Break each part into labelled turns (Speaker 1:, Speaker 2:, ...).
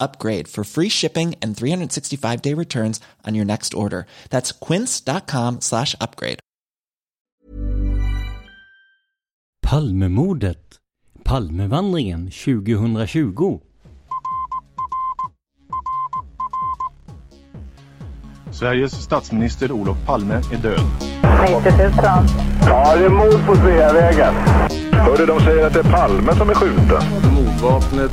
Speaker 1: upgrade for free shipping and 365 day returns on your next order. That's quince.com slash upgrade.
Speaker 2: Palmemordet Palmevandringen 2020
Speaker 3: Sveriges statsminister Olof Palme är död.
Speaker 4: 90 000.
Speaker 5: Ja, det är mord på Sveavägen. Hörde de säger att det är Palme som är skjuten.
Speaker 6: Mordvapnet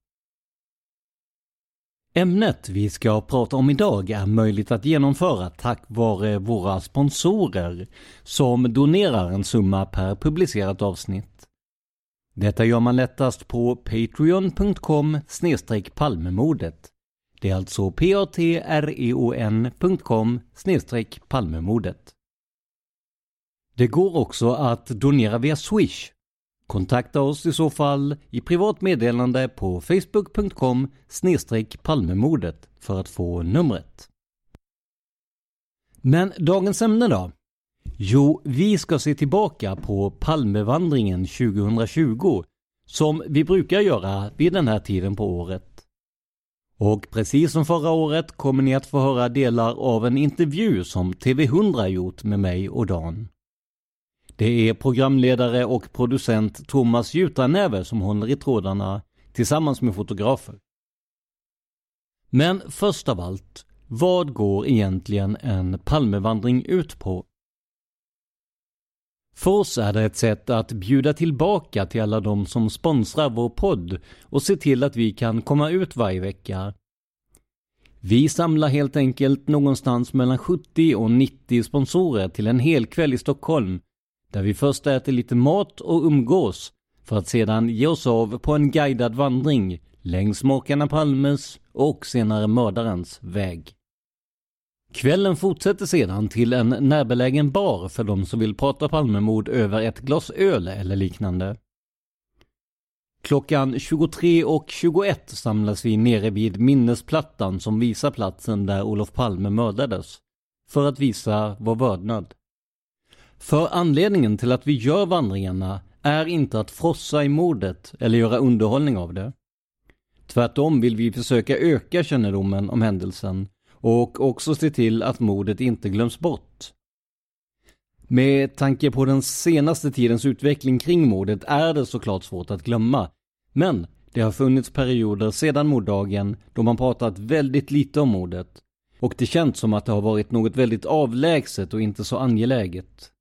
Speaker 2: Ämnet vi ska prata om idag är möjligt att genomföra tack vare våra sponsorer som donerar en summa per publicerat avsnitt. Detta gör man lättast på patreon.com palmemordet. Det är alltså patreon.com palmemodet. palmemordet. Det går också att donera via Swish. Kontakta oss i så fall i privat meddelande på facebook.com palmemordet för att få numret. Men dagens ämne då? Jo, vi ska se tillbaka på Palmevandringen 2020 som vi brukar göra vid den här tiden på året. Och precis som förra året kommer ni att få höra delar av en intervju som TV100 gjort med mig och Dan. Det är programledare och producent Thomas Jutanäve som håller i trådarna tillsammans med fotografer. Men först av allt, vad går egentligen en Palmevandring ut på? För oss är det ett sätt att bjuda tillbaka till alla de som sponsrar vår podd och se till att vi kan komma ut varje vecka. Vi samlar helt enkelt någonstans mellan 70 och 90 sponsorer till en hel kväll i Stockholm där vi först äter lite mat och umgås för att sedan ge oss av på en guidad vandring längs makarna Palmes och senare mördarens väg. Kvällen fortsätter sedan till en närbelägen bar för de som vill prata Palmemord över ett glas öl eller liknande. Klockan 23 och 21 samlas vi nere vid minnesplattan som visar platsen där Olof Palme mördades. För att visa vår vördnad. För anledningen till att vi gör vandringarna är inte att frossa i mordet eller göra underhållning av det. Tvärtom vill vi försöka öka kännedomen om händelsen och också se till att mordet inte glöms bort. Med tanke på den senaste tidens utveckling kring mordet är det såklart svårt att glömma. Men det har funnits perioder sedan morddagen då man pratat väldigt lite om mordet. Och det känns som att det har varit något väldigt avlägset och inte så angeläget.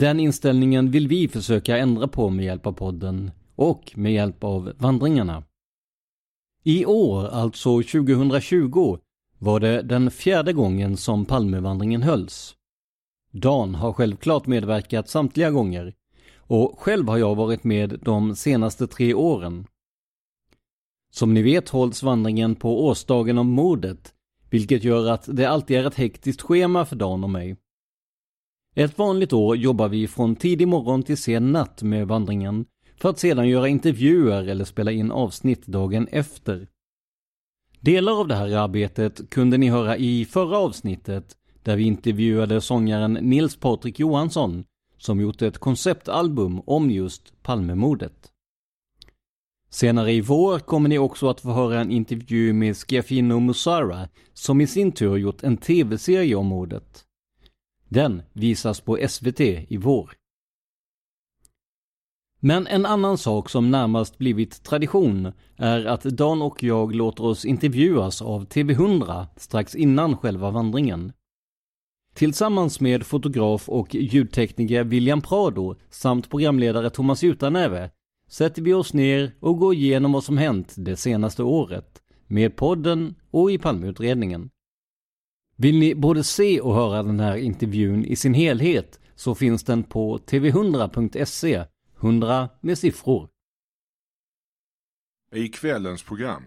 Speaker 2: Den inställningen vill vi försöka ändra på med hjälp av podden och med hjälp av vandringarna. I år, alltså 2020, var det den fjärde gången som Palmevandringen hölls. Dan har självklart medverkat samtliga gånger och själv har jag varit med de senaste tre åren. Som ni vet hålls vandringen på årsdagen av mordet, vilket gör att det alltid är ett hektiskt schema för Dan och mig. Ett vanligt år jobbar vi från tidig morgon till sen natt med vandringen för att sedan göra intervjuer eller spela in avsnitt dagen efter. Delar av det här arbetet kunde ni höra i förra avsnittet där vi intervjuade sångaren Nils Patrik Johansson som gjort ett konceptalbum om just Palmemordet. Senare i vår kommer ni också att få höra en intervju med Schiaffino Musara som i sin tur gjort en tv-serie om mordet. Den visas på SVT i vår. Men en annan sak som närmast blivit tradition är att Dan och jag låter oss intervjuas av TV100 strax innan själva vandringen. Tillsammans med fotograf och ljudtekniker William Prado samt programledare Thomas Jutanäve sätter vi oss ner och går igenom vad som hänt det senaste året med podden och i Palmeutredningen. Vill ni både se och höra den här intervjun i sin helhet så finns den på tv100.se 100 med siffror.
Speaker 4: I kvällens program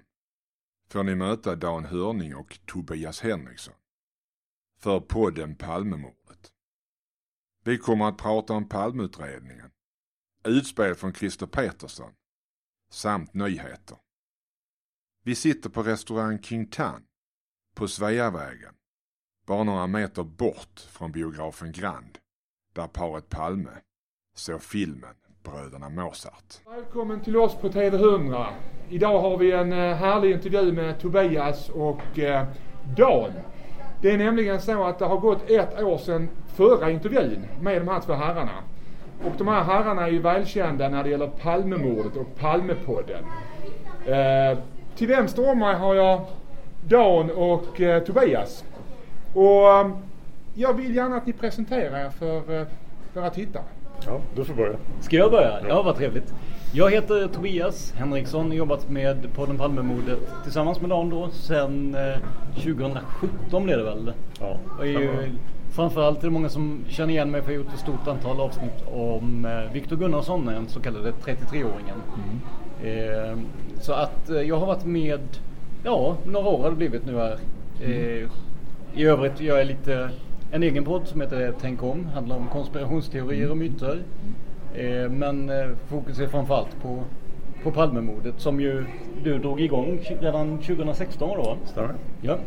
Speaker 4: får ni möta Dan Hörning och Tobias Henriksson för podden Palmemordet. Vi kommer att prata om Palmeutredningen, utspel från Christer Petersson samt nyheter. Vi sitter på restaurang King Tan på Sveavägen, bara några meter bort från biografen Grand, där paret Palme såg filmen Bröderna Mozart.
Speaker 7: Välkommen till oss på TV100. Idag har vi en eh, härlig intervju med Tobias och eh, Dan. Det är nämligen så att det har gått ett år sedan förra intervjun med de här två herrarna. Och de här herrarna är ju välkända när det gäller Palmemordet och Palmepodden. Eh, till vänster om mig har jag Dan och eh, Tobias. Och eh, jag vill gärna att ni presenterar er för eh, våra tittare.
Speaker 8: Ja, du får börja.
Speaker 2: Ska jag börja? Ja, vad trevligt. Jag heter Tobias Henriksson, jobbat med podden Palmemordet tillsammans med Dan då sen eh, 2017 blev det väl?
Speaker 8: Ja.
Speaker 2: Och är ju, framförallt är det många som känner igen mig för att jag har gjort ett stort antal avsnitt om eh, Viktor Gunnarsson, den så kallade 33-åringen.
Speaker 8: Mm.
Speaker 2: Eh, så att eh, jag har varit med, ja, några år har det blivit nu här. Eh, I övrigt gör jag lite en egen podd som heter Tänk om, handlar om konspirationsteorier och myter. Eh, men eh, fokus är framförallt på, på Palmemordet som ju du drog igång redan 2016 då?
Speaker 8: Stämmer.
Speaker 2: Ja.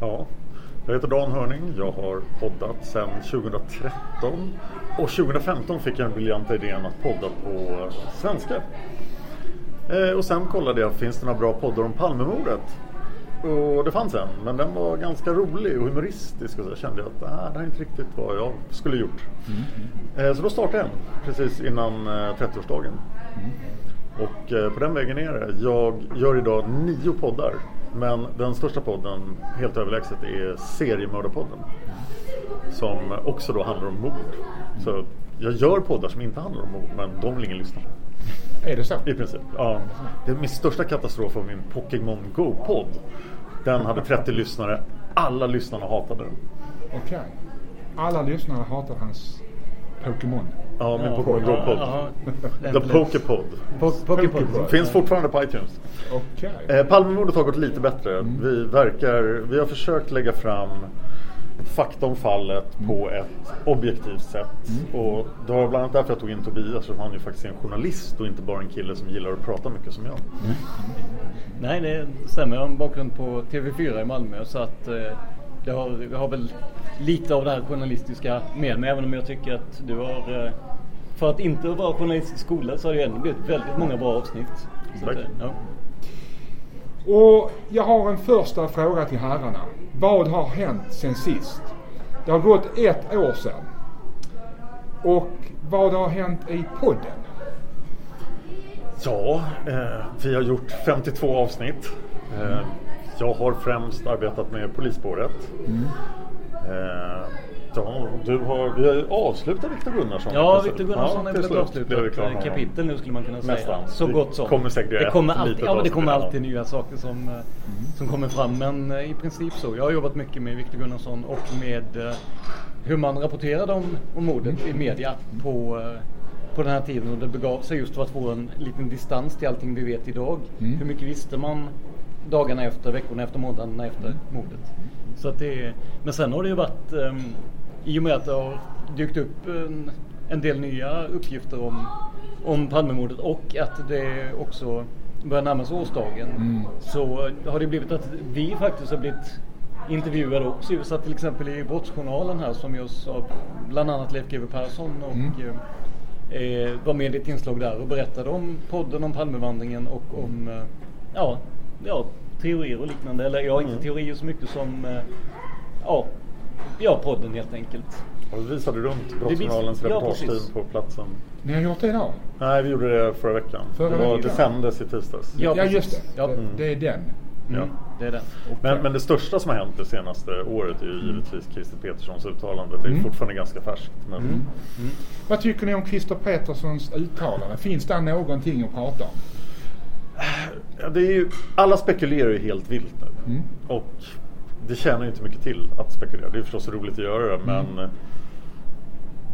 Speaker 8: Ja, jag heter Dan Hörning. Jag har poddat sedan 2013. Och 2015 fick jag den briljanta idén att podda på svenska. Eh, och sen kollade jag, finns det några bra poddar om Palmemordet? Och det fanns en, men den var ganska rolig och humoristisk och så kände jag att ah, det här är inte riktigt vad jag skulle gjort. Eh, så då startade jag en precis innan eh, 30-årsdagen. Och eh, på den vägen är det. Jag gör idag nio poddar. Men den största podden, helt överlägset, är Seriemördarpodden. Som också då handlar om mord. Så jag gör poddar som inte handlar om mord, men de vill ingen lyssna på.
Speaker 7: Är det så?
Speaker 8: I princip, ja. Det är min största katastrof var min Pokémon Go-podd. Den hade 30 lyssnare. Alla lyssnarna hatade den.
Speaker 7: Okej. Alla lyssnare hatar hans Pokémon.
Speaker 8: Ja, min
Speaker 2: Ja,
Speaker 8: Pokémon
Speaker 2: ja,
Speaker 8: Go-podd.
Speaker 2: ja,
Speaker 8: The
Speaker 2: den-
Speaker 8: Pokepod.
Speaker 2: Po- Poképod.
Speaker 8: Finns fortfarande på iTunes.
Speaker 7: Okej.
Speaker 8: Eh, Palmemordet har gått lite bättre. Vi verkar, vi har försökt lägga fram fakta om fallet på ett objektivt sätt. Och det var bland annat därför jag tog in Tobias, för han är ju faktiskt en journalist och inte bara en kille som gillar att prata mycket som jag.
Speaker 2: Nej, det stämmer. Jag har en bakgrund på TV4 i Malmö så att eh, det har, jag har väl lite av det här journalistiska med mig även om jag tycker att du har eh, för att inte vara journalistisk skola så har det ju ändå blivit väldigt många bra avsnitt. Så att,
Speaker 8: Tack.
Speaker 2: eh, ja.
Speaker 7: Och jag har en första fråga till herrarna. Vad har hänt sen sist? Det har gått ett år sedan. Och vad har hänt i podden?
Speaker 8: Ja, eh, vi har gjort 52 avsnitt. Eh, jag har främst arbetat med polisspåret. Eh, ja, du har, vi har avslutat Viktor Gunnarsson.
Speaker 2: Ja. Viktor Gunnarsson
Speaker 8: Ja,
Speaker 2: är väl avslutat eh, kapitel nu skulle man kunna säga.
Speaker 8: Nästan.
Speaker 2: Så
Speaker 8: Det
Speaker 2: gott som.
Speaker 8: kommer säkert
Speaker 2: det kommer alltid, ja, men det kommer alltid nya saker som, eh, som kommer fram. Men eh, i princip så. Jag har jobbat mycket med Viktor Gunnarsson och med
Speaker 9: hur man rapporterade om, om mordet i media på, på den här tiden och det begav sig just för att få en liten distans till allting vi vet idag.
Speaker 7: Mm.
Speaker 9: Hur mycket visste man dagarna efter, veckorna efter, månaderna efter mordet? Så att det, men sen har det ju varit, um, i och med att det har dykt upp en, en del nya uppgifter om, om Palmemordet och att det också börjar närma sig årsdagen
Speaker 7: Mm.
Speaker 9: så har det blivit att vi faktiskt har blivit intervjuade också. Vi satt till exempel i Brottsjournalen här som görs av bland annat Leif GW Persson och
Speaker 7: Mm.
Speaker 9: eh, var med i ett inslag där och berättade om podden om Palmevandringen och om eh, ja, ja, teorier och liknande. Eller ja, inte teorier så mycket som eh, ja, ja, podden helt enkelt.
Speaker 8: Och vi visade runt Brottsjournalens
Speaker 9: ja,
Speaker 8: reportageteam på platsen.
Speaker 7: Ni har gjort det idag?
Speaker 8: Nej, vi gjorde det förra veckan.
Speaker 7: Förra
Speaker 8: det, var, det sändes i tisdags.
Speaker 7: Ja,
Speaker 9: precis.
Speaker 7: just det.
Speaker 9: Ja.
Speaker 7: det. Det är den.
Speaker 8: Ja.
Speaker 9: Mm, det är den.
Speaker 8: Men, men det största som har hänt det senaste året är ju givetvis Christer Peterssons uttalande. Det är
Speaker 7: Mm.
Speaker 8: fortfarande ganska färskt. Men
Speaker 7: Vad tycker ni om Christer Peterssons uttalande? Finns det någonting att prata om?
Speaker 8: Ja, det är ju, alla spekulerar ju helt vilt nu.
Speaker 7: Mm.
Speaker 8: Och det tjänar ju inte mycket till att spekulera. Det är förstås roligt att göra det men
Speaker 7: Mm.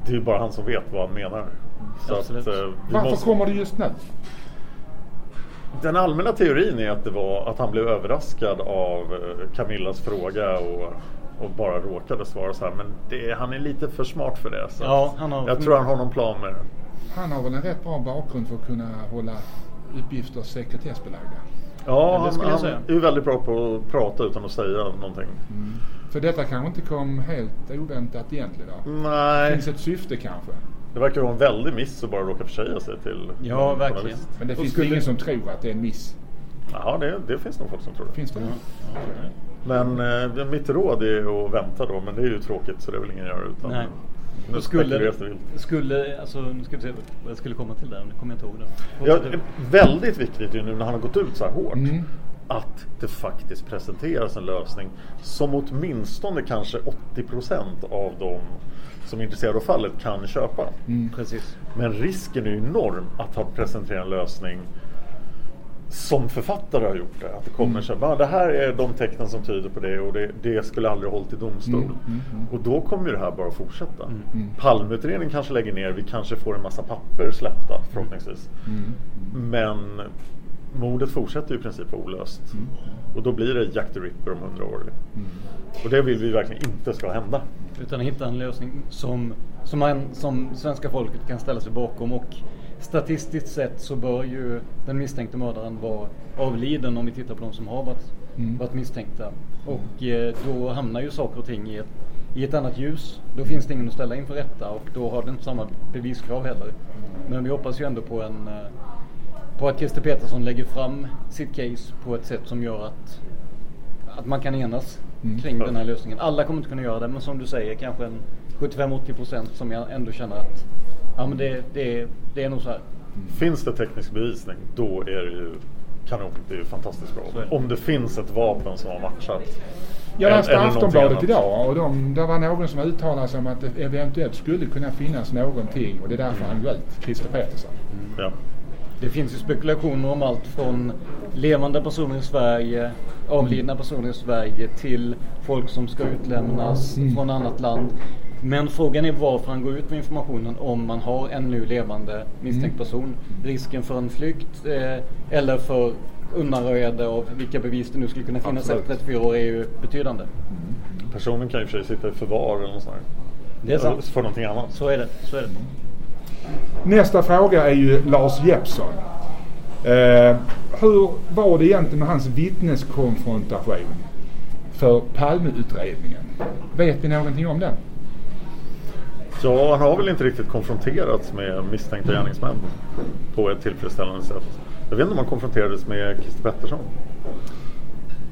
Speaker 8: det är ju bara han som vet vad han menar. Så
Speaker 9: Absolut.
Speaker 8: att, eh, vi
Speaker 7: Varför
Speaker 8: måste,
Speaker 7: kommer det just nu?
Speaker 8: den allmänna teorin är att det var att han blev överraskad av eh, Camillas fråga och, och bara råkade svara så här. Men det, han är lite för smart för det. Så
Speaker 9: Ja, har-
Speaker 8: jag tror han har någon plan med det.
Speaker 7: Han har väl en rätt bra bakgrund för att kunna hålla uppgifter sekretessbelagda.
Speaker 8: Ja,
Speaker 9: det
Speaker 8: han, han är ju väldigt bra på att prata utan att säga någonting.
Speaker 7: För detta kanske inte kom helt oväntat egentligen då?
Speaker 8: Nej,
Speaker 7: Finns ett syfte kanske?
Speaker 8: det verkar vara en väldig miss att bara råka försäga sig till
Speaker 9: Ja, verkligen.
Speaker 8: journalist.
Speaker 7: Men det finns
Speaker 9: skulle-
Speaker 7: ingen som tror att det är en miss.
Speaker 8: Ja, det, det finns nog folk som tror det.
Speaker 7: Finns det?
Speaker 8: Men eh, mitt råd är att vänta då, men det är ju tråkigt så det är väl ingen gör utan
Speaker 9: Nej.
Speaker 8: Nu
Speaker 9: skulle, skulle, alltså nu ska vi se vad jag skulle komma till där, nu kommer jag inte ihåg det.
Speaker 8: Ja, det är väldigt viktigt ju nu när han har gått ut så här hårt
Speaker 7: Mm.
Speaker 8: att det faktiskt presenteras en lösning som åtminstone kanske 80% av de som är intresserade av fallet kan köpa.
Speaker 9: Precis.
Speaker 8: Men risken är ju enorm att han presenterar en lösning som författare har gjort det. Att det kommer så här, "Va, det här är de tecknen som tyder på det och det, det skulle aldrig ha hållit i domstol. Och då kommer ju det här bara fortsätta. Palmeutredningen kanske lägger ner, vi kanske får en massa papper släppta förhoppningsvis. Men mordet fortsätter ju i princip olöst. Och då blir det Jack the Ripper om hundra år. Och det vill vi verkligen inte ska hända.
Speaker 9: Utan hitta en lösning som, som, man, som svenska folket kan ställa sig bakom och statistiskt sett så bör ju den misstänkte mördaren vara avliden om vi tittar på de som har varit, varit misstänkta. Och eh, då hamnar ju saker och ting i ett, i ett annat ljus. Då finns det ingen att ställa inför rätta och då har det inte samma beviskrav heller. Men vi hoppas ju ändå på en eh, på att Christer Petersson lägger fram sitt case på ett sätt som gör att, att man kan enas kring den här lösningen. Alla kommer inte kunna göra det men som du säger kanske en 75-80% som jag ändå känner att ja, men det, det, det är nog så här.
Speaker 8: Finns det teknisk bevisning, då är det ju kanon. Det är ju fantastiskt bra. Om det finns ett vapen som har matchat.
Speaker 7: Jag läste Aftonbladet idag och de, det var någon som uttalade sig om att det eventuellt skulle kunna finnas någonting och det är därför han går ut, Christer Petersson.
Speaker 8: Ja.
Speaker 9: Det finns ju spekulationer om allt från levande personer i Sverige, avlidna personer i Sverige till folk som ska utlämnas från annat land. Men frågan är varför han går ut med informationen om man har en nu levande misstänkt person. Risken för en flykt eh, eller för undanröjande av vilka bevis det nu skulle kunna finnas
Speaker 7: Absolut.
Speaker 9: efter 34 år är ju betydande.
Speaker 8: Personen kan ju för sig sitta i förvar eller något sånt.
Speaker 9: Det är sant.
Speaker 8: För någonting annat.
Speaker 9: Så är det. Så är det.
Speaker 7: Nästa fråga är ju Lars Jeppsson. Eh, hur var det egentligen med hans vittneskonfrontation för Palmeutredningen? Vet vi någonting om den?
Speaker 8: Ja, han har väl inte riktigt konfronterats med misstänkta gärningsmän på ett tillfredsställande sätt. Jag vet inte om han konfronterades med Christer Pettersson.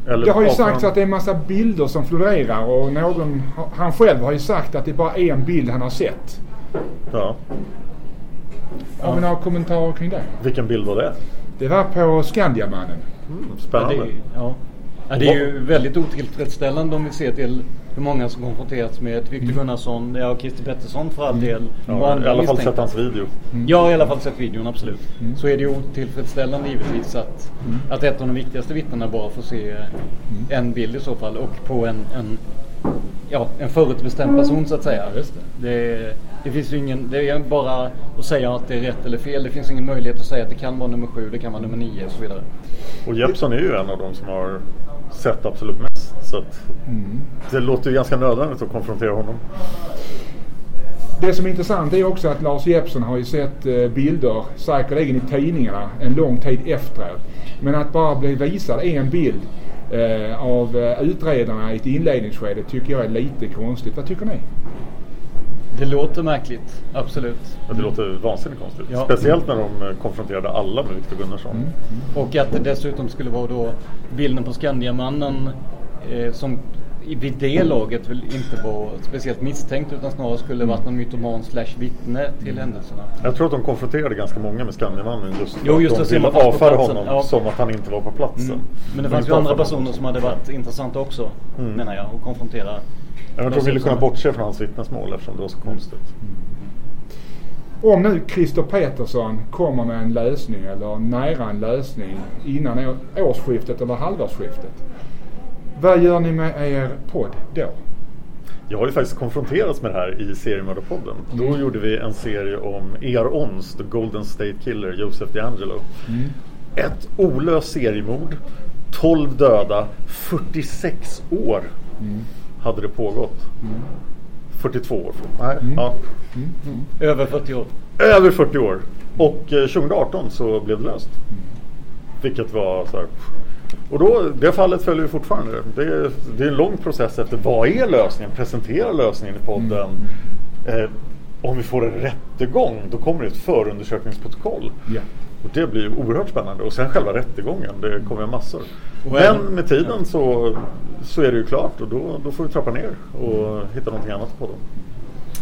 Speaker 8: Eller
Speaker 7: Det har ju sagts
Speaker 8: han-
Speaker 7: att det är en massa bilder som florerar och någon, han själv har ju sagt att det är bara en bild han har sett.
Speaker 8: Ja.
Speaker 7: Har vi några kommentarer kring det?
Speaker 8: Vilken bild var det?
Speaker 7: Det var på Skandiamannen.
Speaker 8: Mm,
Speaker 9: Ja,
Speaker 8: spännande.
Speaker 9: det, är- ja. Ja, det är ju väldigt otillfredsställande om vi ser till hur många som konfronterats med Victor Gunnarsson, ja Christer Pettersson för all del.
Speaker 8: Ja,
Speaker 9: och
Speaker 8: I alla fall sett hans video.
Speaker 9: Jag har i alla fall sett videon, absolut. Så är det ju otillfredsställande givetvis att, att ett av de viktigaste vittnena bara får se en bild i så fall och på en, en ja, en förutbestämd person så att säga. Det, det finns ju ingen, det är bara att säga att det är rätt eller fel. Det finns ingen möjlighet att säga att det kan vara nummer sju, det kan vara nummer nio och så vidare.
Speaker 8: Och Jeppson är ju en av de som har sett absolut mest. Så att det låter ju ganska nödvändigt att konfrontera honom.
Speaker 7: Det som är intressant är också att Lars Jeppsson har ju sett eh, bilder, säkerligen i tidningarna, en lång tid efteråt. Men att bara bli visad en bild eh, av eh, utredarna i ett inledningsskede tycker jag är lite konstigt. Vad tycker ni?
Speaker 9: Det låter märkligt, absolut.
Speaker 8: Ja, det låter vansinnigt konstigt.
Speaker 9: Ja.
Speaker 8: Speciellt när de eh, konfronterade alla med Viktor Gunnarsson.
Speaker 9: Och att det dessutom skulle vara då bilden på Skandiamannen som i- vid det laget väl inte var speciellt misstänkt utan snarare skulle varit någon mytoman slash vittne till händelserna.
Speaker 8: Jag tror att de konfronterade ganska många med Skandiamannen just
Speaker 9: Jo, just
Speaker 8: att de ville avfärda honom
Speaker 9: Ja.
Speaker 8: som att han inte var på platsen.
Speaker 9: Mm. Men det
Speaker 8: De
Speaker 9: fanns ju andra personer som hade varit intressanta också,
Speaker 8: Mm.
Speaker 9: menar jag, och konfrontera.
Speaker 8: Jag tror de ville kunna
Speaker 9: som-
Speaker 8: bortse från hans vittnesmål eftersom det var så konstigt.
Speaker 7: Om nu Christer Petersson kommer med en lösning eller nära en lösning innan årsskiftet eller halvårsskiftet. Vad gör ni med er podd då?
Speaker 8: Jag har ju faktiskt konfronterats med det här i Seriemördarpodden. Då gjorde vi en serie om E.R. Ons, The Golden State Killer, Joseph DeAngelo. Ett olöst seriemord, 12 döda, 46 år hade det pågått. 42 år. Nej, ja.
Speaker 9: Över 40 år.
Speaker 8: Över 40 år. Och eh, 2018 så blev det löst. Vilket var så här. Och då, det fallet följer vi fortfarande. Det är, det är en lång process efter vad är lösningen? Presentera lösningen i podden. Eh, om vi får en rättegång då kommer det ett förundersökningsprotokoll.
Speaker 7: Ja.
Speaker 8: Och det blir oerhört spännande. Och sen själva rättegången, det kommer massor. Men med tiden så, så är det ju klart och då, då får vi trappa ner och hitta någonting annat på dem.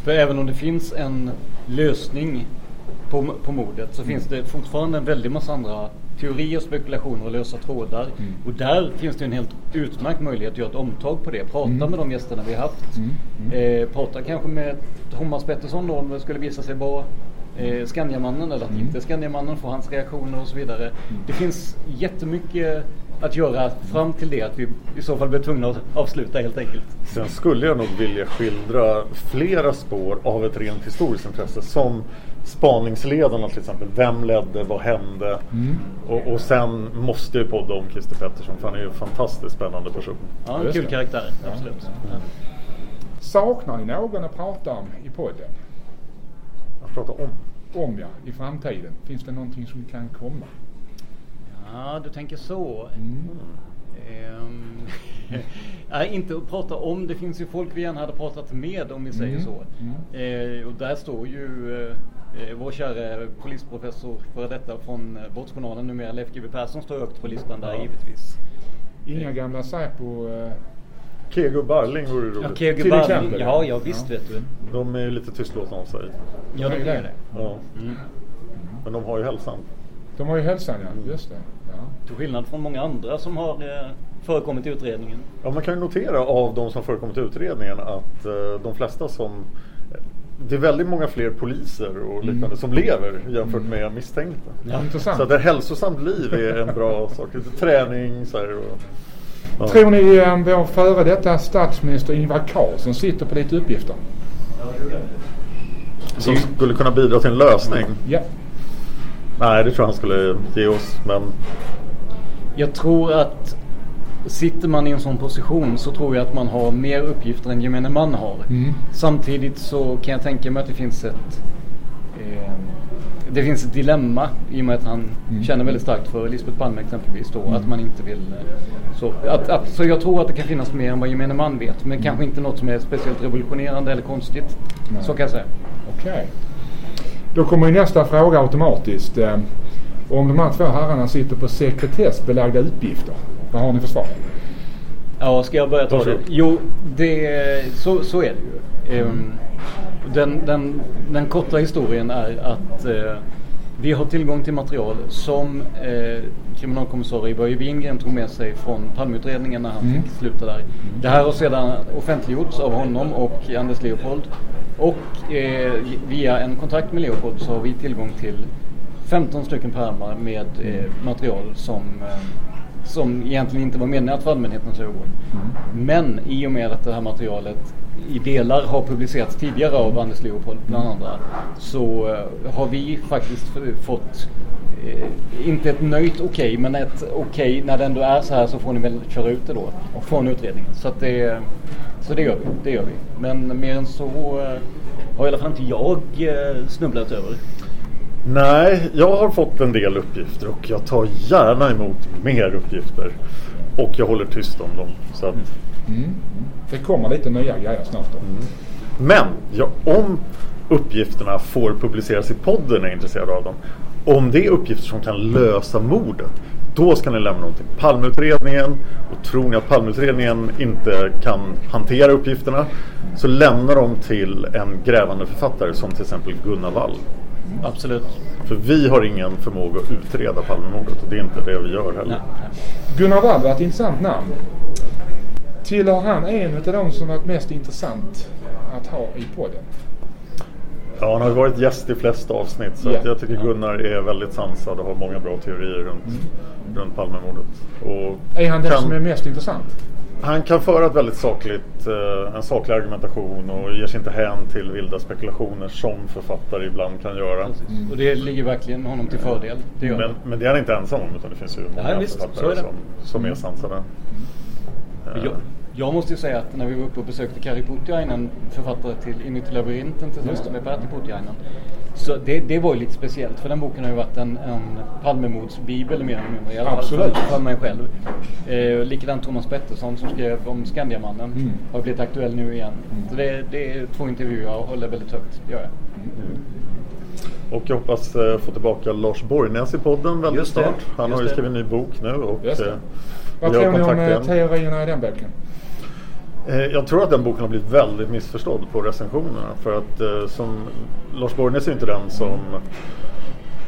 Speaker 9: För även om det finns en lösning på, på mordet så finns det fortfarande en väldig massa andra teorier, spekulationer och lösa trådar. Och där finns det en helt utmärkt möjlighet att göra ett omtag på det. Prata med de gästerna vi har haft. Eh, prata kanske med Thomas Pettersson då om det skulle visa sig vara eh, Skandiamannen eller att inte Skandiamannen, få hans reaktioner och så vidare. Det finns jättemycket att göra fram till det att vi i så fall blir tvungna att avsluta helt enkelt.
Speaker 8: Sen skulle jag nog vilja skildra flera spår av ett rent historiskt intresse. Som spaningsledarna till exempel. Vem ledde? Vad hände? Och, och sen måste jag podda om Christer Pettersson för han är ju en fantastiskt spännande person.
Speaker 9: Ja, en kul karaktär, absolut.
Speaker 7: Saknar ni någon att prata om i podden?
Speaker 8: Att prata om?
Speaker 7: Om ja, i framtiden. Finns det någonting som kan komma?
Speaker 9: Ja, du tänker så. Ehm, nej, inte att prata om. Det finns ju folk vi gärna hade pratat med om vi säger
Speaker 7: Mm.
Speaker 9: så. Eh, och där står ju eh, vår kära polisprofessor före detta från eh, Brottsjournalen numera, Leif GW Persson, står högt på listan där
Speaker 7: Ja.
Speaker 9: givetvis.
Speaker 7: Inga gamla Säpo... Eh,
Speaker 8: Kego Barling vore roligt.
Speaker 9: Ja, Kego
Speaker 7: Till
Speaker 9: Barling.
Speaker 7: exempel.
Speaker 9: Ja, ja visst
Speaker 7: Ja.
Speaker 9: vet du.
Speaker 8: De är ju lite tystlåtna av sig.
Speaker 9: Ja, de är det.
Speaker 8: Ja.
Speaker 9: Mm.
Speaker 8: Men de har ju hälsan.
Speaker 7: de har ju hälsan ja, just det. Ja.
Speaker 9: Till skillnad från många andra som har eh, förekommit i utredningen.
Speaker 8: Ja, man kan ju notera av de som förekommit i utredningen att eh, de flesta som det är väldigt många fler poliser och liknande som lever jämfört med misstänkta.
Speaker 7: Ja, intressant.
Speaker 8: Så att ett hälsosamt liv är en bra sak. Lite träning så här, och, ja.
Speaker 7: Tror ni eh, vår före detta statsminister Ingvar Carlsson sitter på lite uppgifter?
Speaker 8: Som skulle kunna bidra till en lösning.
Speaker 7: Ja.
Speaker 8: Nej, det tror jag han skulle ge oss. Men
Speaker 9: Jag tror att sitter man i en sån position så tror jag att man har mer uppgifter än gemene man har.
Speaker 7: Mm.
Speaker 9: Samtidigt så kan jag tänka mig att det finns ett eh, det finns ett dilemma i och med att han
Speaker 7: Mm.
Speaker 9: känner väldigt starkt för Lisbeth Palme exempelvis då. Att man inte vill eh, så, att, att, så jag tror att det kan finnas mer än vad gemene man vet. Men kanske inte något som är speciellt revolutionerande eller konstigt.
Speaker 7: Nej.
Speaker 9: Så kan jag säga.
Speaker 7: Okej. Då kommer nästa fråga automatiskt. Eh, om de här två herrarna sitter på sekretessbelagda uppgifter, vad har ni för svar?
Speaker 9: Ja, ska jag börja ta det? Jo, det, så, så är det ju. Ehm, den, den, den korta historien är att eh, vi har tillgång till material som eh, kriminalkommissarie Börje Wingren tog med sig från Palmeutredningen när han
Speaker 7: Mm.
Speaker 9: fick sluta där. Det här har sedan offentliggjorts av honom och Anders Leopold. Och eh, via en kontakt med Leopold så har vi tillgång till 15 stycken pärmar med eh, material som eh, som egentligen inte var menat för allmänhetens ögon.
Speaker 7: Mm.
Speaker 9: Men i och med att det här materialet i delar har publicerats tidigare av Anders Leopold bland andra så eh, har vi faktiskt fått eh, inte ett nöjt okej men ett okej när det ändå är så här så får ni väl köra ut det då från utredningen. Så, det, så det gör vi. Det gör vi. Men mer än så eh, har i alla fall inte jag snubblat över.
Speaker 8: Nej, jag har fått en del uppgifter och jag tar gärna emot mer uppgifter. Och jag håller tyst om dem. Så att,
Speaker 7: Mm. Det kommer lite nya grejer snart då.
Speaker 8: Men ja, om uppgifterna får publiceras i podden är jag intresserad av dem. Om det är uppgifter som kan lösa mordet. Då ska ni lämna dem till Palmeutredningen. Och tror ni att Palmeutredningen inte kan hantera uppgifterna. Så lämna dem till en grävande författare som till exempel Gunnar Wall.
Speaker 9: Absolut.
Speaker 8: För vi har ingen förmåga att utreda Palmemordet och det är inte det vi gör heller.
Speaker 7: Gunnar Wall var ett intressant namn. Tillhör han en av de som varit mest intressant att ha i podden?
Speaker 8: Ja, han har ju varit gäst i flest avsnitt så att jag tycker Gunnar är väldigt sansad och har många bra teorier runt, runt Palmemordet. Och
Speaker 7: Är han den
Speaker 8: kan-
Speaker 7: som är mest intressant?
Speaker 8: Han kan föra ett väldigt sakligt, eh, en saklig argumentation och ger sig inte hän till vilda spekulationer som författare ibland kan göra.
Speaker 9: Och det ligger verkligen honom till fördel. Det
Speaker 8: Men,
Speaker 9: det.
Speaker 8: men det är han inte ensam om utan det finns ju många
Speaker 9: Ja, visst, är
Speaker 8: författare
Speaker 9: det.
Speaker 8: som, som är sansade. Eh,
Speaker 9: Jag, jag måste ju säga att när vi var uppe och besökte Kari Putiainen, författare till Inuti labyrinten tillsammans med Pertti Putiainen. Så det, det var ju lite speciellt för den boken har ju varit en, en Palmemordsbibel mer eller mindre. I alla fall
Speaker 7: Absolut.
Speaker 9: för- för mig själv. Eh, likadant Thomas Pettersson som skrev om Skandiamannen
Speaker 7: Mm.
Speaker 9: har blivit aktuell nu igen. Så det, det är två intervjuer jag håller väldigt högt, gör jag.
Speaker 8: Och jag hoppas eh, få tillbaka Lars Borgnäs i podden väldigt snart. Han har ju skrivit en ny bok nu och
Speaker 7: Just det.
Speaker 8: eh,
Speaker 7: Vad tror ni om
Speaker 8: kontakt
Speaker 7: eh, teorierna i den boken?
Speaker 8: Eh, jag tror att den boken har blivit väldigt missförstådd på recensionerna. För att eh, som Lars Borgnäs är inte den som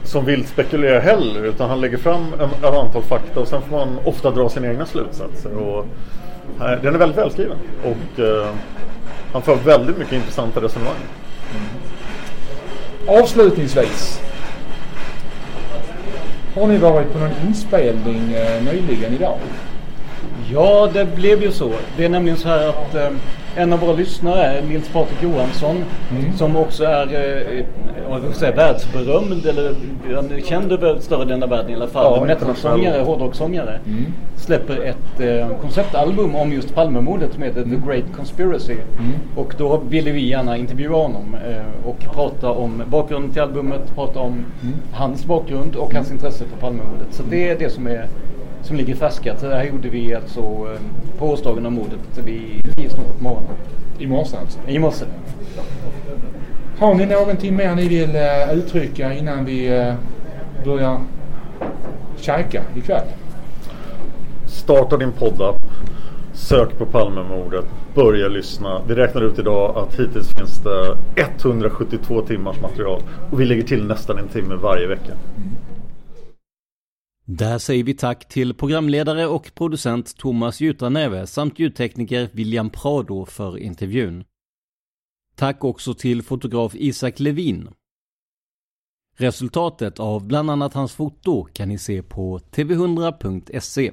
Speaker 8: som vill spekulera heller utan han lägger fram ett antal fakta och sen får man ofta dra sina egna slutsatser. Och, eh, den är väldigt välskriven och han för väldigt mycket intressanta resonemang. Mm.
Speaker 7: Avslutningsvis. Har ni varit på någon inspelning nyligen idag?
Speaker 9: Ja, det blev ju så. Det är nämligen så här att eh, en av våra lyssnare, Nils Patrik Johansson, som också är eh, jag säga, världsberömd, eller är känd över större delen av världen i alla fall,
Speaker 8: Ja,
Speaker 9: metalsångare, hårdrockssångare, släpper ett eh, konceptalbum om just Palmemordet som heter The Great Conspiracy. Och då ville vi gärna intervjua honom eh, och prata om bakgrunden till albumet, prata om hans bakgrund och hans intresse för Palmemordet. Så det är det som är som ligger färskat. Så det här gjorde vi alltså eh, på årsdagen av mordet vid 10 snart på morgonen.
Speaker 7: I morse alltså?
Speaker 9: I morse.
Speaker 7: Har ni någonting mer ni vill eh, uttrycka innan vi eh, börjar käka ikväll?
Speaker 8: Starta din poddapp. Sök på Palmemordet. Börja lyssna. Vi räknar ut idag att hittills finns det 172 timmars material. Och vi lägger till nästan en timme varje vecka.
Speaker 9: Där säger vi tack till programledare och producent Thomas Jutranäve samt ljudtekniker William Prado för intervjun. Tack också till fotograf Isak Levin. Resultatet av bland annat hans foto kan ni se på tv100.se.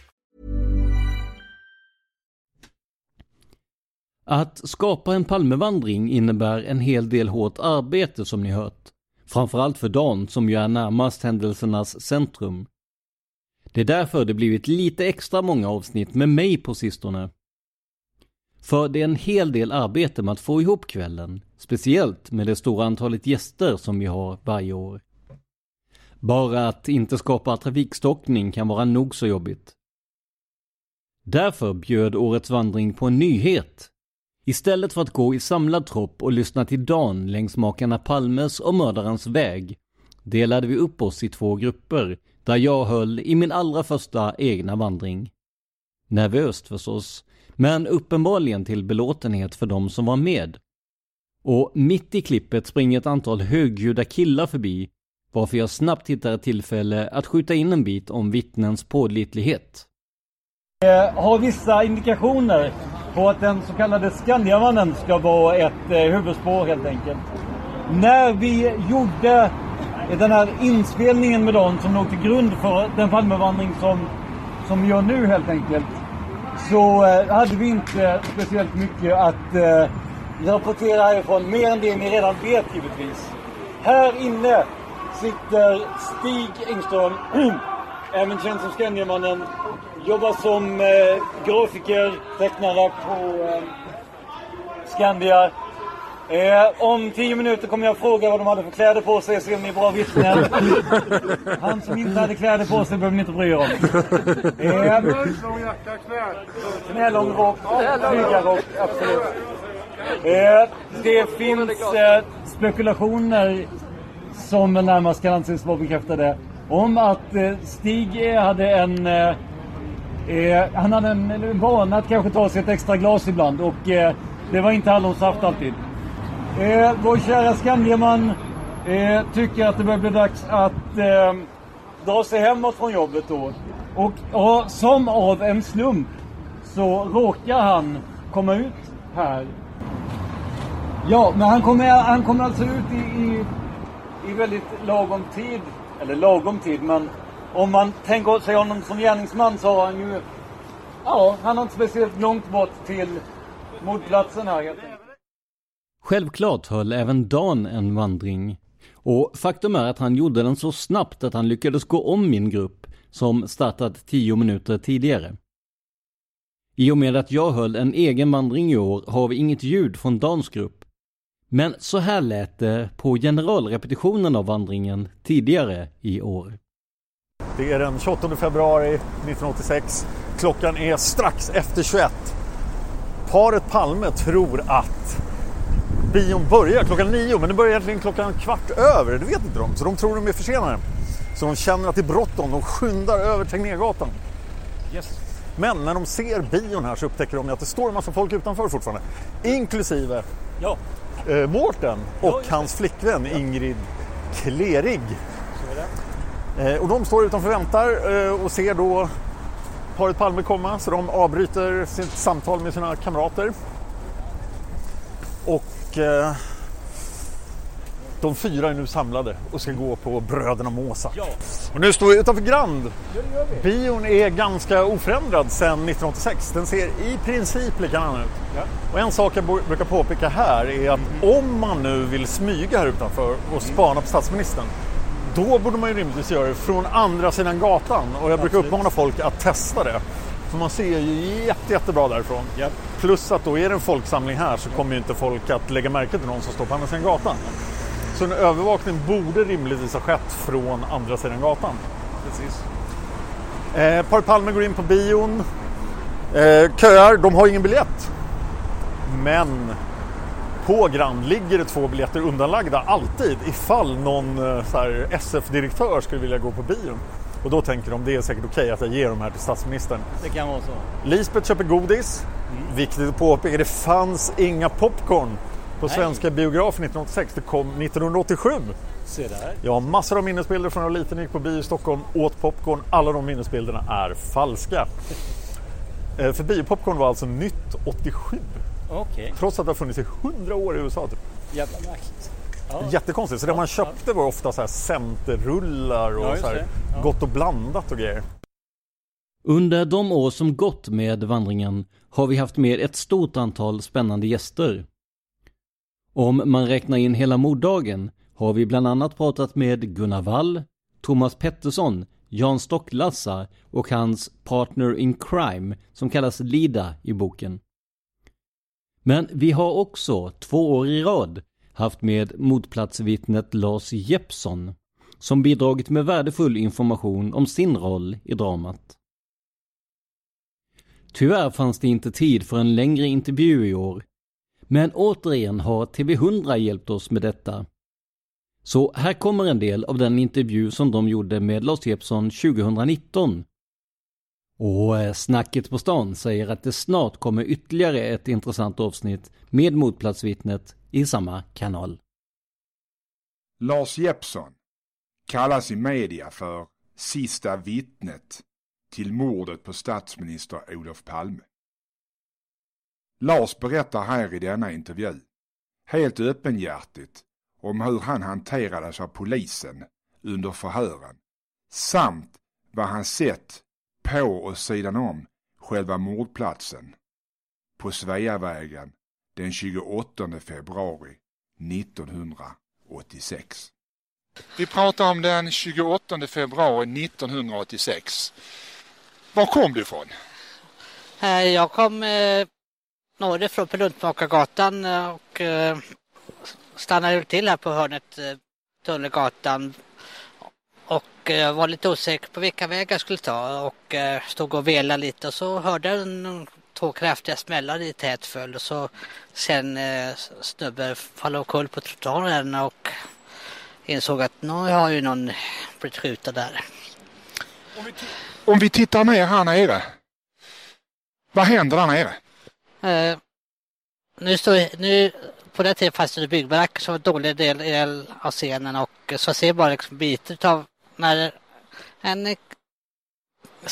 Speaker 2: Att skapa en Palmevandring innebär en hel del hårt arbete som ni hört. Framförallt för Dan som ju är närmast händelsernas centrum. Det är därför det blivit lite extra många avsnitt med mig på sistone. För det är en hel del arbete med att få ihop kvällen, speciellt med det stora antalet gäster som vi har varje år. Bara att inte skapa trafikstockning kan vara nog så jobbigt. Därför bjöd årets vandring på en nyhet. Istället för att gå i samlad tropp och lyssna till Dan längs makarna Palmes och mördarens väg delade vi upp oss i två grupper där jag höll i min allra första egna vandring. Nervöst förstås, men uppenbarligen till belåtenhet för de som var med. Och mitt i klippet springer ett antal högljudda killar förbi, varför jag snabbt hittar ett tillfälle att skjuta in en bit om vittnens pålitlighet.
Speaker 10: Jag har vissa indikationer på att den så kallade Skandiamannen ska vara ett eh, huvudspår helt enkelt. När vi gjorde den här inspelningen med dem som låg till grund för den Palmevandring som, som vi gör nu helt enkelt. Så eh, hade vi inte speciellt mycket att eh, rapportera härifrån. Mer än det ni redan vet givetvis. Här inne sitter Stig Engström, även känd som Skandiamannen. Jobbar som eh, grafiker, tecknare på eh, Skandia. Eh, om tio minuter kommer jag fråga vad de hade för kläder på sig, se om ni är bra vittnen. Han som inte hade kläder på sig behöver ni inte bry er om. Eh, knälång rock, flygarrock, absolut. Eh, det finns eh, spekulationer som närmast kan anses vara bekräftade om att eh, Stig hade en eh, han hade en, en vana att kanske ta sig ett extra glas ibland och eh, det var inte hallonsaft alltid. Eh, vår kära Skandiaman eh, tycker att det börjar bli dags att eh, dra sig hemåt från jobbet då. Och, ja, som av en slump så råkar han komma ut här. Ja, men han kommer, han kommer alltså ut i, i, i väldigt lagom tid. Eller lagom tid, men om man tänker sig honom som gärningsman så har han ju... Ja, han har inte speciellt långt bort till mordplatsen här helt enkelt.
Speaker 2: Självklart höll även Dan en vandring. Och faktum är att han gjorde den så snabbt att han lyckades gå om min grupp, som startat tio minuter tidigare. I och med att jag höll en egen vandring i år har vi inget ljud från Dans grupp. Men så här lät det på generalrepetitionen av vandringen tidigare i år.
Speaker 8: Det är den 28 februari 1986. Klockan är strax efter 21. Paret Palme tror att bion börjar klockan nio, men den börjar egentligen klockan kvart över. Det vet inte de, så de tror de är försenade. Så de känner att det är bråttom. De skyndar över Tegnérgatan.
Speaker 10: Yes.
Speaker 8: Men när de ser bion här så upptäcker de att det står en massa folk utanför fortfarande. Inklusive
Speaker 10: ja.
Speaker 8: eh, Mårten och ja, hans flickvän Ingrid Klerig. Eh, och de står utanför och väntar eh, och ser då paret Palme komma så de avbryter sitt samtal med sina kamrater. Och eh, de fyra är nu samlade och ska gå på Bröderna.
Speaker 10: Ja.
Speaker 8: Och nu står vi utanför Grand. Bion är ganska oförändrad sedan 1986. Den ser i princip likadan ut.
Speaker 10: Ja.
Speaker 8: Och en sak jag brukar påpeka här är att mm. om man nu vill smyga här utanför och spana på statsministern då borde man ju rimligtvis göra det från andra sidan gatan. Och jag brukar Absolut. uppmana folk att testa det. För man ser ju jätte, jättebra därifrån.
Speaker 10: Yep.
Speaker 8: Plus att då är det en folksamling här så kommer ju inte folk att lägga märke till någon som står på andra sidan gatan. Så en övervakning borde rimligtvis ha skett från andra sidan gatan.
Speaker 10: Precis.
Speaker 8: Eh, Par Palme går in på bion. Eh, köar, de har ingen biljett. Men på Grand ligger det två biljetter undanlagda alltid ifall någon eh, SF-direktör skulle vilja gå på bion. Och då tänker de det är säkert okej okay att jag ger de här till statsministern.
Speaker 10: Det kan vara så.
Speaker 8: Lisbeth köper godis. Mm. Viktigt att påpeka, det fanns inga popcorn på Nej. svenska biografer 1986. Det kom 1987.
Speaker 10: Se där.
Speaker 8: Jag har massor av minnesbilder från när jag var liten gick på bio i Stockholm, åt popcorn. Alla de minnesbilderna är falska. Eh, för biopopcorn var alltså nytt 87.
Speaker 10: Okay.
Speaker 8: Trots att det har funnits i 100 år i USA. Typ.
Speaker 10: Jävla märkligt.
Speaker 8: Jättekonstigt. Så det man köpte var ofta så här centerrullar och
Speaker 2: Ja,
Speaker 8: så här.
Speaker 2: Ja.
Speaker 8: gott och blandat och grejer.
Speaker 2: Under de år som gått med vandringen har vi haft med ett stort antal spännande gäster. Om man räknar in hela morddagen har vi bland annat pratat med Gunnar Wall, Thomas Pettersson, Jan Stocklassa och hans partner in crime som kallas Lida i boken. Men vi har också två år i rad haft med motplatsvittnet Lars Jeppsson som bidragit med värdefull information om sin roll i dramat. Tyvärr fanns det inte tid för en längre intervju i år. Men återigen har TV100 hjälpt oss med detta. Så här kommer en del av den intervju som de gjorde med Lars Jeppsson 2019. Och eh, snacket på stan säger att det snart kommer ytterligare ett intressant avsnitt med motplatsvittnet i samma kanal.
Speaker 4: Lars Jeppsson kallas i media för sista vittnet till mordet på statsminister Olof Palme. Lars berättar här i denna intervju, helt öppenhjärtigt, om hur han hanterades av polisen under förhören samt vad han sett på och sidan om själva mordplatsen på Sveavägen den 28 februari 1986. Vi pratar om den 28 februari 1986. Var kom du ifrån?
Speaker 11: Eh, Jag kom eh, norrifrån på Luntmakargatan eh, och eh, stannade till här på hörnet eh, Tunnelgatan och eh, var lite osäker på vilka vägar jag skulle ta och eh, stod och velade lite och så hörde jag en, två kraftiga smällar i tät följd och så sen eh, snubbe falla omkull på trottoaren och insåg att nu har ju någon blivit skjuten där.
Speaker 4: Om vi tittar ner här nere. Vad händer där nere?
Speaker 11: Eh, nu står, nu, på den tiden fanns det byggbaracker som var en dålig del av scenen och så ser jag bara liksom bitar av när en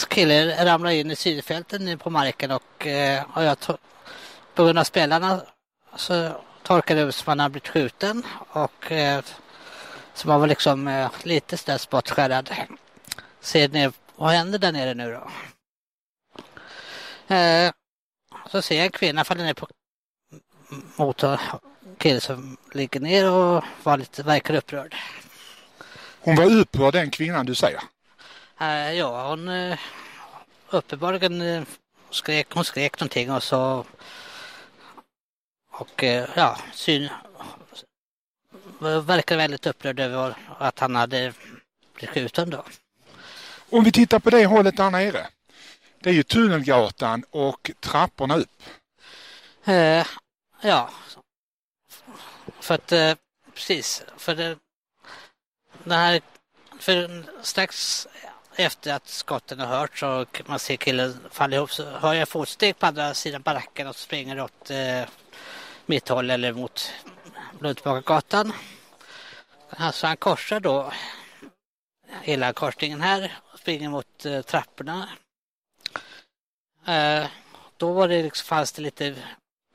Speaker 11: kille ramlar in i sydfältet nu på marken och, eh, och jag på grund av spelarna så torkar det ut som han har blivit skjuten och eh, så man var liksom eh, lite sådär spottskärrad. Ser ni vad händer där nere nu då? Så ser jag en kvinna falla ner på mot en kille som ligger ner och var lite, verkar upprörd.
Speaker 4: Hon var upprörd den kvinnan du säger.
Speaker 11: Eh, ja, hon eh, uppenbarligen eh, skrek, hon skrek någonting och så och ja, syn verkar väldigt upprörd över att han hade blivit skjuten då.
Speaker 4: Om vi tittar på det hållet där nere. Det är ju Tunnelgatan och trapporna upp.
Speaker 11: Eh, ja, för att eh, precis, för det, det här, för strax efter att skotten har hört och man ser killen falla ihop så hör jag fotsteg på andra sidan baracken och springer åt eh, mitt håll eller mot Luntmakargatan. Alltså han korsar då hela korsningen här och springer mot eh, trapporna. Eh, då var det liksom, fanns det lite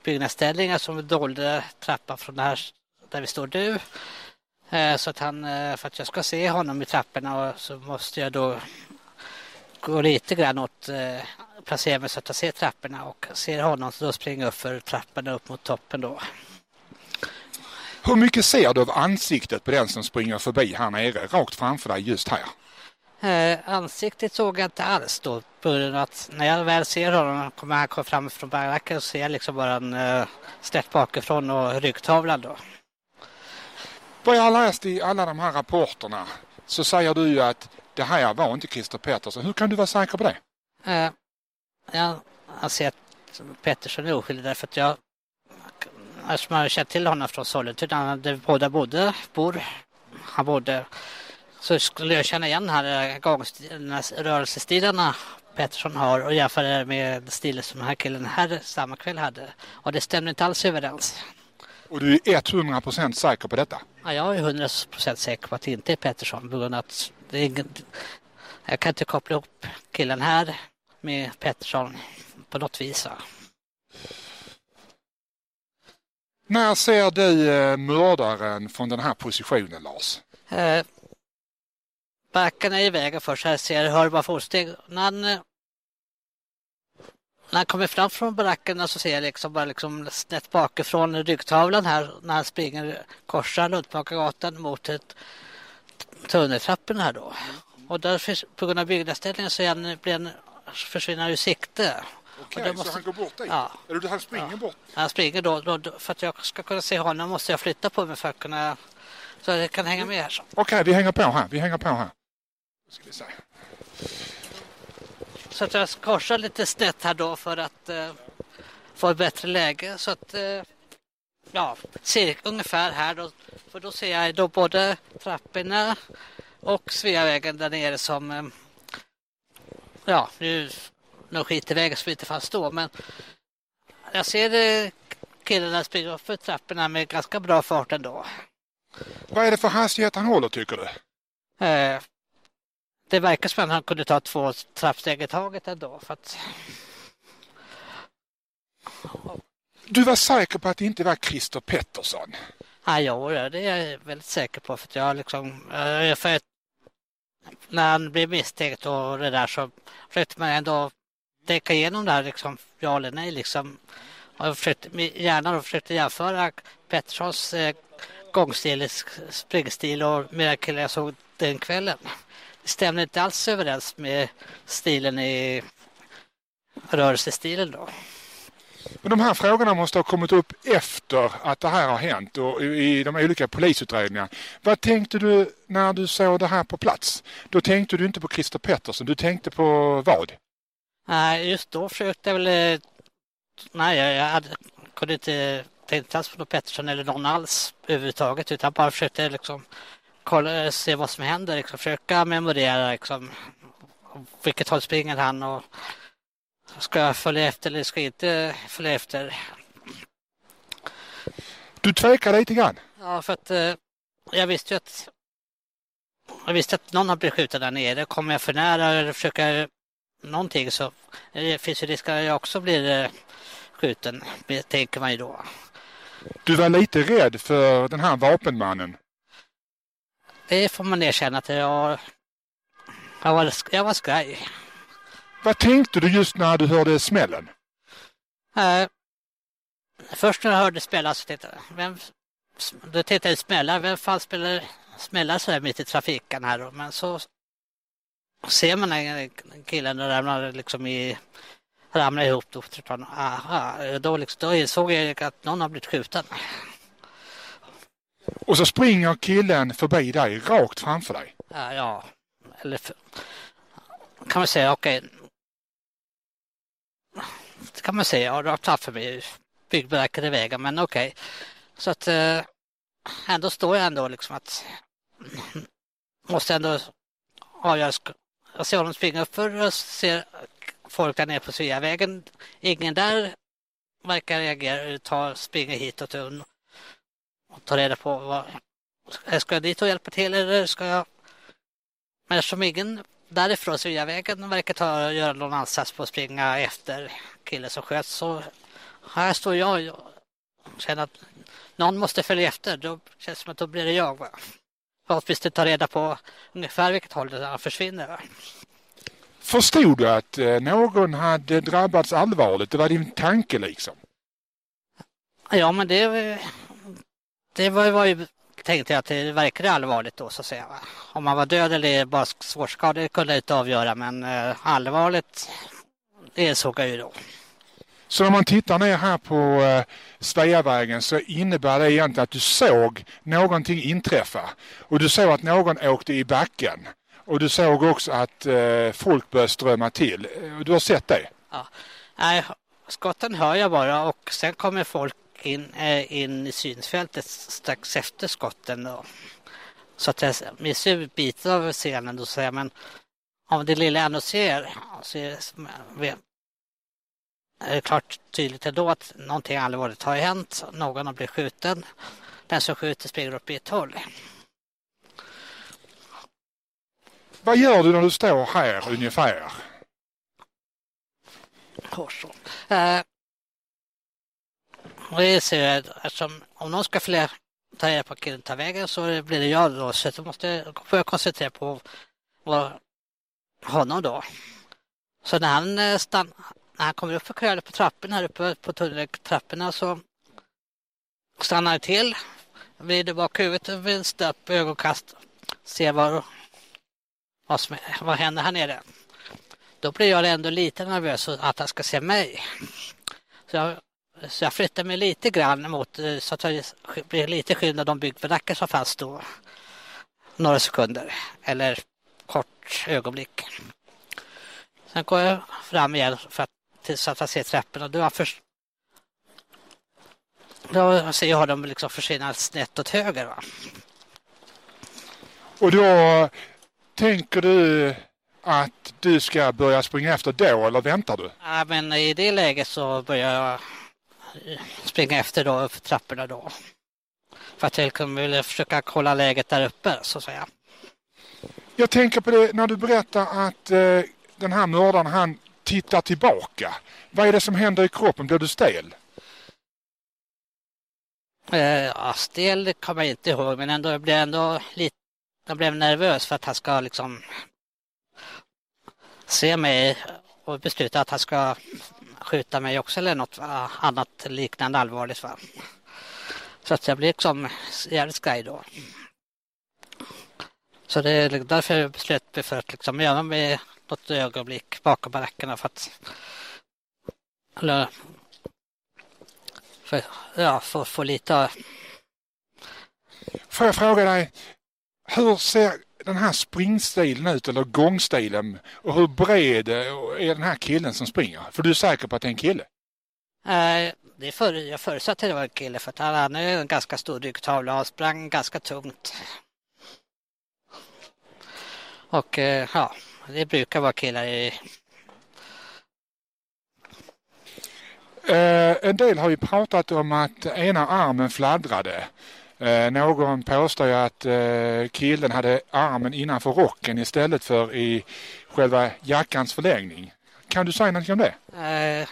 Speaker 11: byggnadsställningar som dolde trappan från här där vi står nu. Eh, så att han, eh, för att jag ska se honom i trapporna och så måste jag då gå lite grann åt, eh, placera mig så att jag ser trapporna och ser honom så då springer jag upp för trapporna upp mot toppen då.
Speaker 4: Hur mycket ser du av ansiktet på den som springer förbi här nere, rakt framför dig just här?
Speaker 11: Eh, ansiktet såg jag inte alls då. Att när jag väl ser honom kommer han komma fram från baracken så ser jag liksom bara en eh, snett bakifrån och ryggtavlan då.
Speaker 4: Vad jag har läst i alla de här rapporterna så säger du ju att det här var inte Christer Pettersson. Hur kan du vara säker på det?
Speaker 11: Uh, jag anser att Pettersson är oskyldig därför att jag alltså eftersom jag har känt till honom från Sollentuna, typ där båda bodde, bor, han bodde, så skulle jag känna igen här eh, rörelsestilarna Pettersson har och jämföra det med stilen som den här killen här samma kväll hade. Och det stämde inte alls överens.
Speaker 4: Och du är 100% säker på detta?
Speaker 11: Ja, jag är 100% säker på att det inte är Pettersson på grund av att det är ingen, jag kan inte koppla ihop killen här med Pettersson på något vis. Va?
Speaker 7: När ser du eh, mördaren från den här positionen, Lars?
Speaker 11: Eh, backarna är i vägen först. Här ser jag hör bara fotsteg. När han, när han kommer fram från barackerna så ser jag liksom bara liksom snett bakifrån ryggtavlan här när han springer korsar Luntmakargatan mot ett tunneltrappen här då. Och där finns, på grund av byggnadsställningen så han, blir han, försvinner han ur sikte.
Speaker 7: Okej, så han går bort dit?
Speaker 11: Ja.
Speaker 7: Eller han springer
Speaker 11: Ja.
Speaker 7: bort?
Speaker 11: Han springer då, då, då, för att jag ska kunna se honom måste jag flytta på mig för att kunna så jag kan hänga med här.
Speaker 7: Okej, vi hänger på här. Vi hänger på här. Ska vi se.
Speaker 11: Så att jag korsar lite snett här då för att eh, få ett bättre läge. Så att, eh, ja, cirka ungefär här då. För då ser jag då både trapporna och Sveavägen där nere som, eh, ja, nu, nu skiter vägen så vi inte fast stå, men jag ser eh, killarna springa för trapporna med ganska bra fart ändå.
Speaker 7: Vad är det för hastighet han håller, tycker du?
Speaker 11: Det verkar som att han kunde ta två trappsteg i taget ändå. För att,
Speaker 7: Du var säker på att det inte var Christer Pettersson?
Speaker 11: ja, jo, det är jag väldigt säker på. För att jag liksom, för att, när han blev misstänkt och det där så försökte man ändå tänka igenom det här, liksom, ja eller nej. Liksom. Och jag försökte, hjärnan och försökte jämföra Petterssons eh, gångstil, springstil och den killen jag såg den kvällen. Stämde inte alls överens med stilen i rörelsestilen då.
Speaker 7: Men de här frågorna måste ha kommit upp efter att det här har hänt och i de olika polisutredningarna. Vad tänkte du när du såg det här på plats? Då tänkte du inte på Christer Pettersson, du tänkte på vad?
Speaker 11: Nej, just då försökte jag väl... eh, Nej, jag, hade, kunde inte tänka alls på Pettersson eller någon alls överhuvudtaget utan bara försökte liksom kolla, se vad som händer, liksom, försöka memorera liksom, vilket håll springer han och ska jag följa efter eller ska jag inte följa efter?
Speaker 7: Du tvekar lite grann.
Speaker 11: Ja, för att eh, jag visste ju att jag visste att någon har blivit skjuten där nere. Kommer jag för nära eller försöker någonting så det finns ju risk att jag också blir eh, skjuten, tänker man ju då.
Speaker 7: Du var lite rädd för den här vapenmannen.
Speaker 11: Det får man erkänna att jag, jag, var, jag var skraj.
Speaker 7: Vad tänkte du just när du hörde smällen?
Speaker 11: Eh, först när jag hörde spela så tänkte jag, vem, då tänkte jag smälla, vem fan spelar smällar så här mitt i trafiken här då? Men så ser man den killen och ramlar liksom i ramlar ihop då. man, Aha, då, liksom, då insåg jag att någon har blivit skjuten.
Speaker 7: Och så springer killen förbi dig, rakt framför dig.
Speaker 11: Ja, ja. eller för, kan man säga, okej. Det kan man säga, ja, rakt för mig, byggverket i vägen, men okej. Så att eh, ändå står jag ändå liksom att måste ändå avgöra. Jag ser honom springa uppför och ser folk där nere på Sveavägen. Ingen där verkar reagera, ta, springa hitåt och, och ta reda på vad, ska jag dit och hjälpa till eller ska jag... Men eftersom ingen därifrån Sveavägen verkar ta, göra någon ansats på att springa efter killen som sköt så här står jag och känner att någon måste följa efter. Då känns det som att då blir det jag. Va? Förhoppningsvis ta reda på ungefär vilket håll han försvinner. Va?
Speaker 7: Förstod du att eh, någon hade drabbats allvarligt? Det var din tanke liksom?
Speaker 11: Ja, men det, det var, var ju tänkte jag att det verkade allvarligt då så att säga. Om man var död eller bara svårt skadad kunde jag inte avgöra men eh, allvarligt det såg jag ju då.
Speaker 7: Så när man tittar ner här på eh, Sveavägen så innebär det egentligen att du såg någonting inträffa. Och du såg att någon åkte i backen. Och du såg också att eh, folk började strömma till. Du har sett det?
Speaker 11: Ja. Nej, skotten hör jag bara och sen kommer folk in, eh, in i synsfältet strax efter skotten. Då. Så att jag missar ju bitar av scenen då säger men av det lilla jag ändå ser så är det, är det klart tydligt ändå att någonting allvarligt har hänt. Någon har blivit skjuten. Den som skjuter springer upp i ett håll.
Speaker 7: Vad gör du när du står här ungefär?
Speaker 11: Korsord. Eh, Och det ser jag, eftersom om någon ska fler ta reda på killen tar vägen så blir det jag då. Så jag måste får jag koncentrera på var, honom då. Så när han, eh, stann, när han kommer upp för köret på trapporna här uppe på tunneltrapporna så stannar han till, vrider bak huvudet vid upp stöp ögonkast, ser vad, vad, som, vad händer här nere. Då blir jag ändå lite nervös att han ska se mig. Så jag, så jag flyttar mig lite grann mot eh, så att det blir lite skydd av de byggbaracker som fanns då. Några sekunder eller kort ögonblick. Sen går jag fram igen för att, tills att jag ser trapporna. Då, först, då ser jag dem liksom försvinna snett åt höger. Va?
Speaker 7: Och då tänker du att du ska börja springa efter då eller väntar du?
Speaker 11: Ja, men i det läget så börjar jag springa efter då för trapporna då. För att jag liksom vill försöka kolla läget där uppe så att säga.
Speaker 7: Jag tänker på det när du berättar att eh, den här mördaren han tittar tillbaka. Vad är det som händer i kroppen? Blir du stel?
Speaker 11: Eh, ja, stel kommer jag inte ihåg men ändå jag blir ändå lite jag blev nervös för att han ska liksom se mig och besluta att han ska skjuta mig också eller något va? annat liknande allvarligt. Va? Så att jag blir liksom jävligt skraj då. Så det är liksom därför jag beslöt mig för att liksom göra mig något ögonblick bakom barackerna för att eller, för, ja, för för få lite
Speaker 7: Får jag fråga dig, hur ser den här springstilen ut eller gångstilen och hur bred är den här killen som springer? För du är säker på att det är en kille?
Speaker 11: Eh, det för, jag förutsatte att det var en kille för att han hade en ganska stor ryggtavla och sprang ganska tungt. Och eh, ja, det brukar vara killar i...
Speaker 7: Eh, en del har ju pratat om att ena armen fladdrade. Eh, någon påstår ju att eh, killen hade armen innanför rocken istället för i själva jackans förlängning. Kan du säga någonting om det?
Speaker 11: Eh,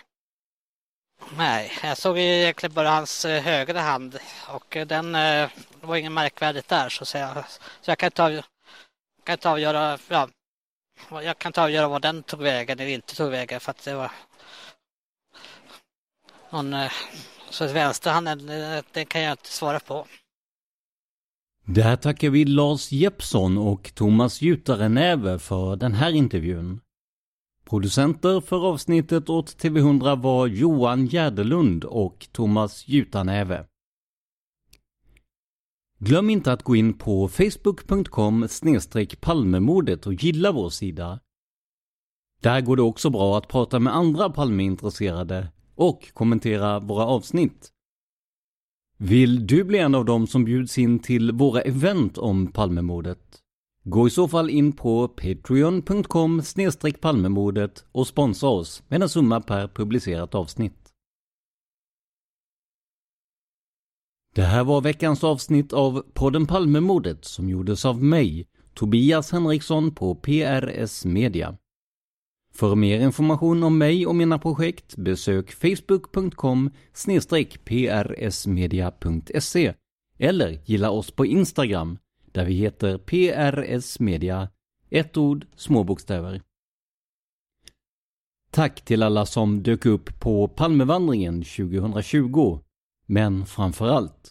Speaker 11: nej, jag såg ju egentligen bara hans eh, högra hand och eh, den eh, var inget märkvärdigt där så, så, jag, så jag kan inte, kan inte avgöra, ja, jag kan inte avgöra vad den tog vägen eller inte tog vägen för att det var någon, eh, så vänsterhanden, eh, den kan jag inte svara på.
Speaker 2: Där tackar vi Lars Jeppsson och Thomas Jutarenäve för den här intervjun. Producenter för avsnittet åt TV100 var Johan Gärdelund och Thomas Jutanäve. Glöm inte att gå in på facebook.com palmemordet och gilla vår sida. Där går det också bra att prata med andra Palmeintresserade och kommentera våra avsnitt. Vill du bli en av dem som bjuds in till våra event om Palmemordet? Gå i så fall in på patreon.com palmemordet och sponsra oss med en summa per publicerat avsnitt. Det här var veckans avsnitt av podden Palmemordet som gjordes av mig, Tobias Henriksson på PRS Media. För mer information om mig och mina projekt besök facebook.com prsmedia.se eller gilla oss på Instagram där vi heter prsmedia, ett ord, små bokstäver. Tack till alla som dök upp på Palmevandringen 2020. Men framförallt,